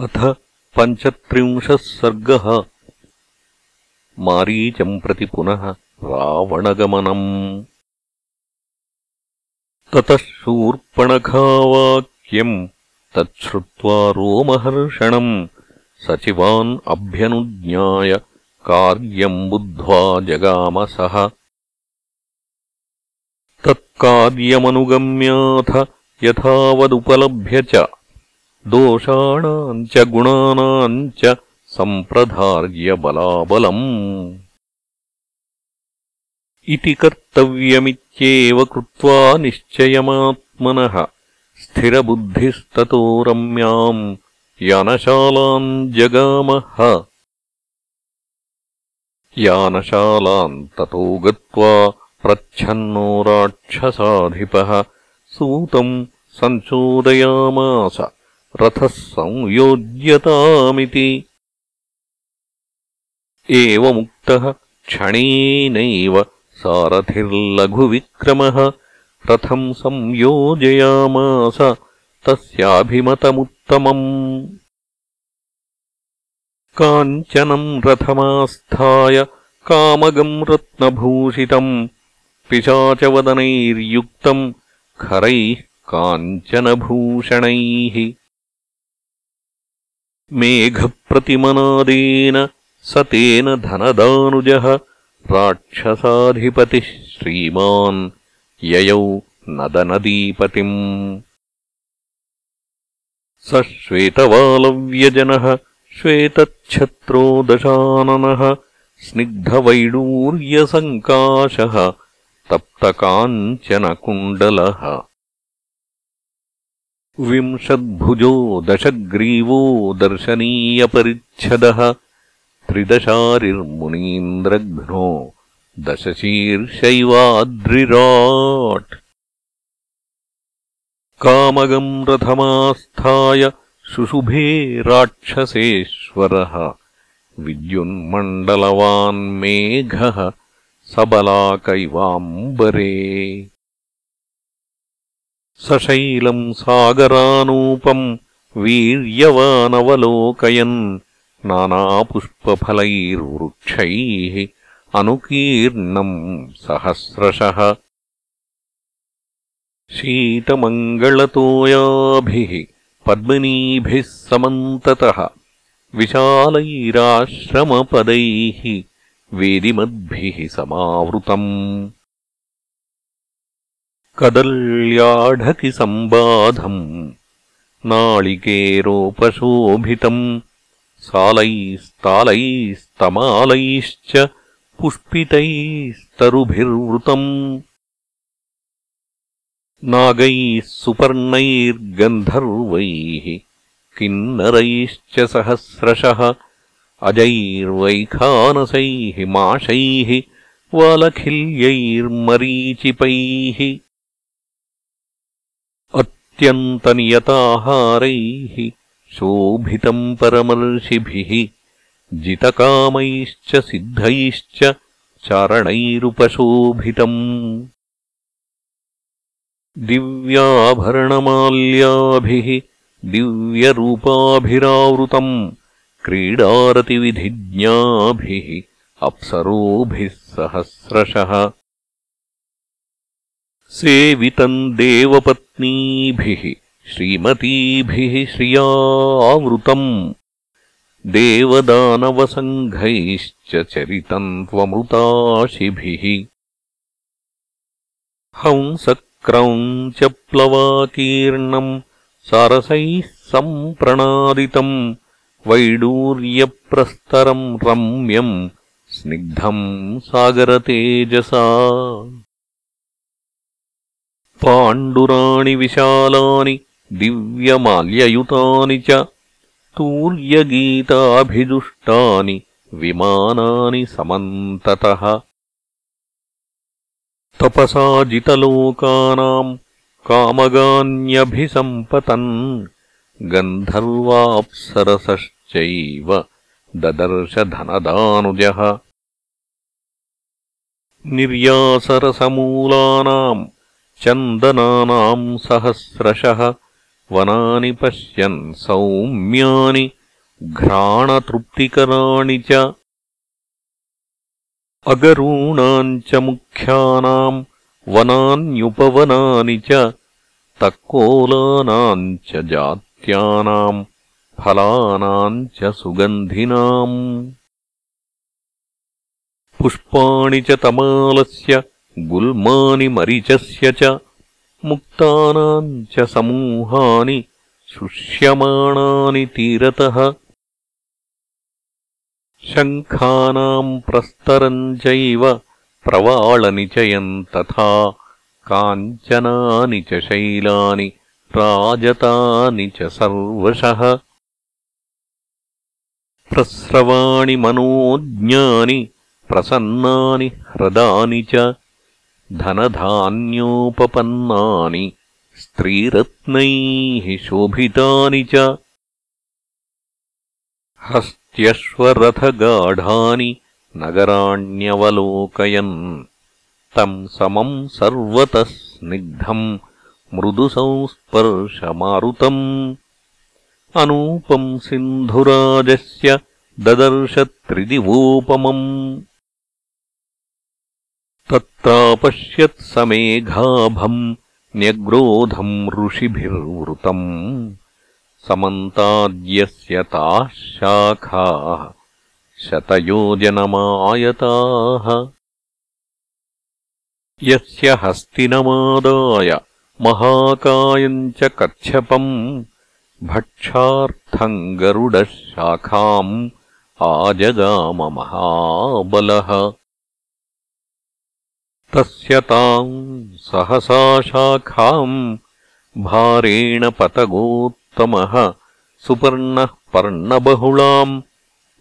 अथ पञ्चत्रिंशः सर्गः। मारीचम् प्रति पुनः रावणगमनम्। ततः शूर्पणखावाक्यम् तच्छ्रुत्वा रोमहर्षणम् सचिवान् अभ्यनुज्ञाय कार्यम् बुद्ध्वा जगामसः। तत्कार्यमनुगम्याथ यथावदुपलभ्य च दोषाणाम् च गुणानाम् च सम्प्रधार्यबलाबलम् इति कर्तव्यमित्येव कृत्वा निश्चयमात्मनः स्थिरबुद्धिस्ततो रम्याम् यानशालाम् जगामः। यानशालाम् ततो गत्वा प्रच्छन्नो राक्षसाधिपः सूतम् सञ्चोदयामास रथः संयोज्यतामिति। एवमुक्तः क्षणेनैव सारथिर्लघुविक्रमः रथम् संयोजयामास तस्याभिमतमुत्तमम्। काञ्चनम् रथमास्थाय कामगम् रत्नभूषितम् पिशाचवदनैर्युक्तम् खरैः काञ्चनभूषणैः मेघप्रतिमनादेन स तेन धनदानुजः राक्षसाधिपतिः श्रीमान् ययौ नदनदीपतिम्। स श्वेतवालव्यजनः श्वेतच्छत्रो दशाननः स्निग्धवैडूर्यसङ्काशः तप्तकाञ्चनकुण्डलः विंशद्भुजो दशग्रीवो दर्शनीयपरिच्छदः त्रिदशारिर्मुनीन्द्रघ्नो दशशीर्षैवाद्रिराट्। कामगम् रथमास्थाय शुशुभे राक्षसेश्वरः। विद्युन्मण्डलवान्मेघः सबलाकैवाम्बरे सशैलम् सागरानूपम् वीर्यवानवलोकयन् नानापुष्पफलैर्वृक्षैः अनुकीर्णम् सहस्रशः। शीतमङ्गलतोयाभिः पद्मिनीभिः समन्ततः विशालैराश्रमपदैः वेदिमद्भिः समावृतम् कदल्याढकिसम्बाधम् नाळिकेरोपशोभितम् सालैस्तालैस्तमालैश्च पुष्पितैस्तरुभिर्वृतम्। नागैः सुपर्णैर्गन्धर्वैः किन्नरैश्च सहस्रशः अजैर्वैखानसैः माशैः वालखिल्यैर्मरीचिपैः अत्यन्तनियताहारैः शोभितम् परमर्षिभिः जितकामैश्च सिद्धैश्च चारणैरुपशोभितम् दिव्याभरणमाल्याभिः दिव्यरूपाभिरावृतम् क्रीडारतिविधिज्ञाभिः अप्सरोभिः सहस्रशः सेवितम् देवपत्नीभिः श्रीमतीभिः श्रियावृतम् देवदानवसङ्घैश्च चरितम् त्वमृताशिभिः। हंसक्रौञ्चप्लवाकीर्णम् सारसैः सम्प्रणादितम् वैडूर्यप्रस्तरम् रम्यम् स्निग्धम् सागरतेजसा पाण्डुराणि विशालानि दिव्यमाल्ययुतानि च तूर्यगीताभिदुष्टानि विमानानि समन्ततः। तपसाजितलोकानाम् कामगान्यभिसम्पतन् गन्धर्वाप्सरसश्चैव ददर्शधनदानुजः। निर्यासरसमूलानाम् चन्दनानाम् सहस्रशः वनानि पश्यन् सौम्यानि घ्राणतृप्तिकराणि च अगरूणाम् च मुख्यानाम् वनान्युपवनानि च तक्कोलानाम् च जात्यानाम् फलानाम् च सुगन्धिनाम्। पुष्पाणि च तमालस्य गुल्मानि मरिचस्य च मुक्तानाम् च समूहानि शुष्यमाणानि तीरतः। शङ्खानाम् प्रस्तरम् चैव प्रवाळनिचयम् तथा काञ्चनानि च शैलानि राजतानि च सर्वशः। प्रस्रवाणि मनोज्ञानि प्रसन्नानि ह्रदानि च धनधान्योपपन्नानि स्त्रीरत्नैः शोभितानि च हस्त्यश्वरथगाढानि नगराण्यवलोकयन्। तम् समम् सर्वतः स्निग्धम् मृदुसंस्पर्शमारुतम्। अनूपम् सिन्धुराजस्य ददर्श त्रिदिवोपमम् तत्रापश्यत्समेघाभम् न्यग्रोधम् ऋषिभिर्वृतम् समन्ताद्यस्य ताः शाखाः शतयोजनमायताः। यस्य हस्तिनमादाय महाकायम् च कच्छपम् भक्षार्थम् गरुडः शाखाम् आजगाममहाबलः तस्य ताम् सहसा शाखाम् भारेण पतगोत्तमः सुपर्णः पर्णबहुलाम्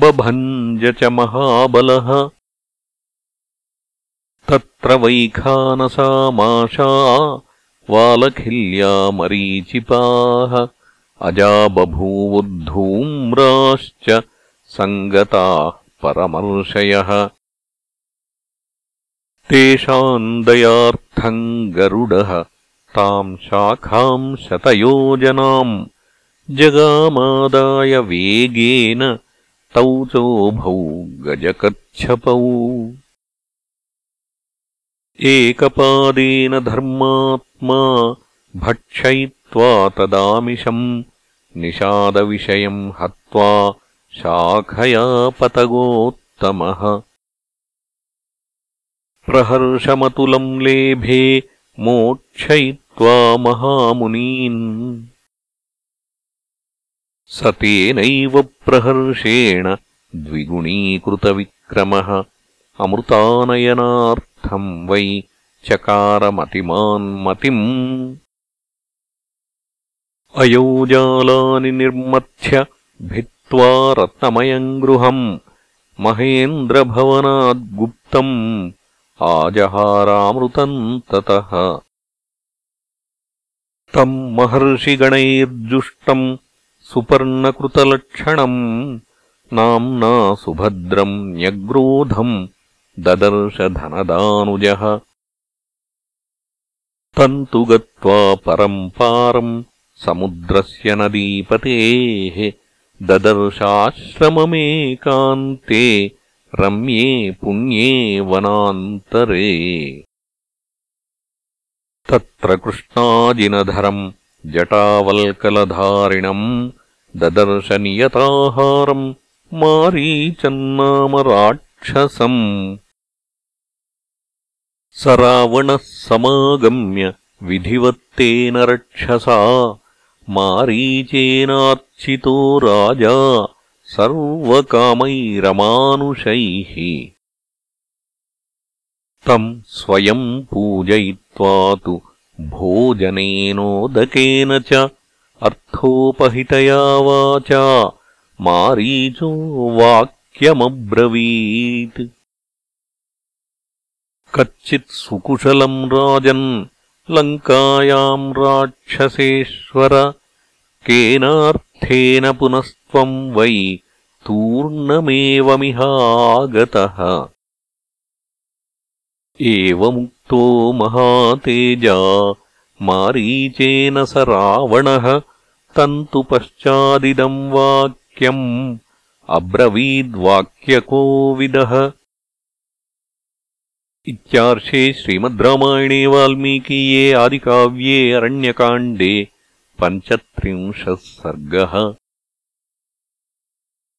बभञ्ज च महाबलः। तत्र वैखानसामाशा वालखिल्या मरीचिपाः अजा बभूवुद्धूम्राश्च सङ्गताः परमर्षयः तेषाम् दयार्थम् गरुडः। ताम् शाखाम् शतयोजनाम्। जगामादाय वेगेन तौ चोभौ गजकच्छपौ। एकपादेन धर्मात्मा भक्षयित्वा तदामिषम् निषादविषयम् हत्वा शाखया पतगोत्तमः प्रहर्षमतुलम् लेभे मोक्षयित्वा महामुनीन्। स तेनैव प्रहर्षेण द्विगुणीकृतविक्रमः अमृतानयनार्थम् वै चकारमतिमान्मतिम् अयोजालानि निर्मथ्य भित्त्वा रत्नमयम् गृहम्। महेन्द्रभवनाद्गुप्तम् आजहारामृतम् ततः तम् महर्षिगणैर्जुष्टम् सुपर्णकृतलक्षणम् नाम्ना सुभद्रम् न्यग्रोधम् ददर्शधनदानुजः। तम् तु गत्वा परम् पारम् समुद्रस्य नदीपतेः ददर्शाश्रममेकान्ते रम्ये पुण्ये वनान्तरे। तत्र कृष्णाजिनधरम् जटावल्कलधारिणम् ददर्शनियताहारम् मारीचन्नाम राक्षसम् स रावणः समागम्य विधिवत्तेन रक्षसा मारीचेनार्चितो राजा सर्वकामैरमानुषैः तम् स्वयम् पूजयित्वा तु भोजनेनोदकेन च अर्थोपहितया वाचा मारीचो वाक्यमब्रवीत्। कच्चित् सुकुशलम् राजन् लङ्कायाम् राक्षसेश्वर केनार्थेन पुनस्त्वम् वै तूर्णमेवमिहागतः। एवमुक्तो महातेजा मारीचेन स रावणः तन्तु पश्चादिदम् वाक्यम् अब्रवीद्वाक्यकोविदः। इत्यार्षे श्रीमद् रामायणे वाल्मीकीये आदिकाव्ये अरण्यकाण्डे पञ्चत्रिंशः सर्गः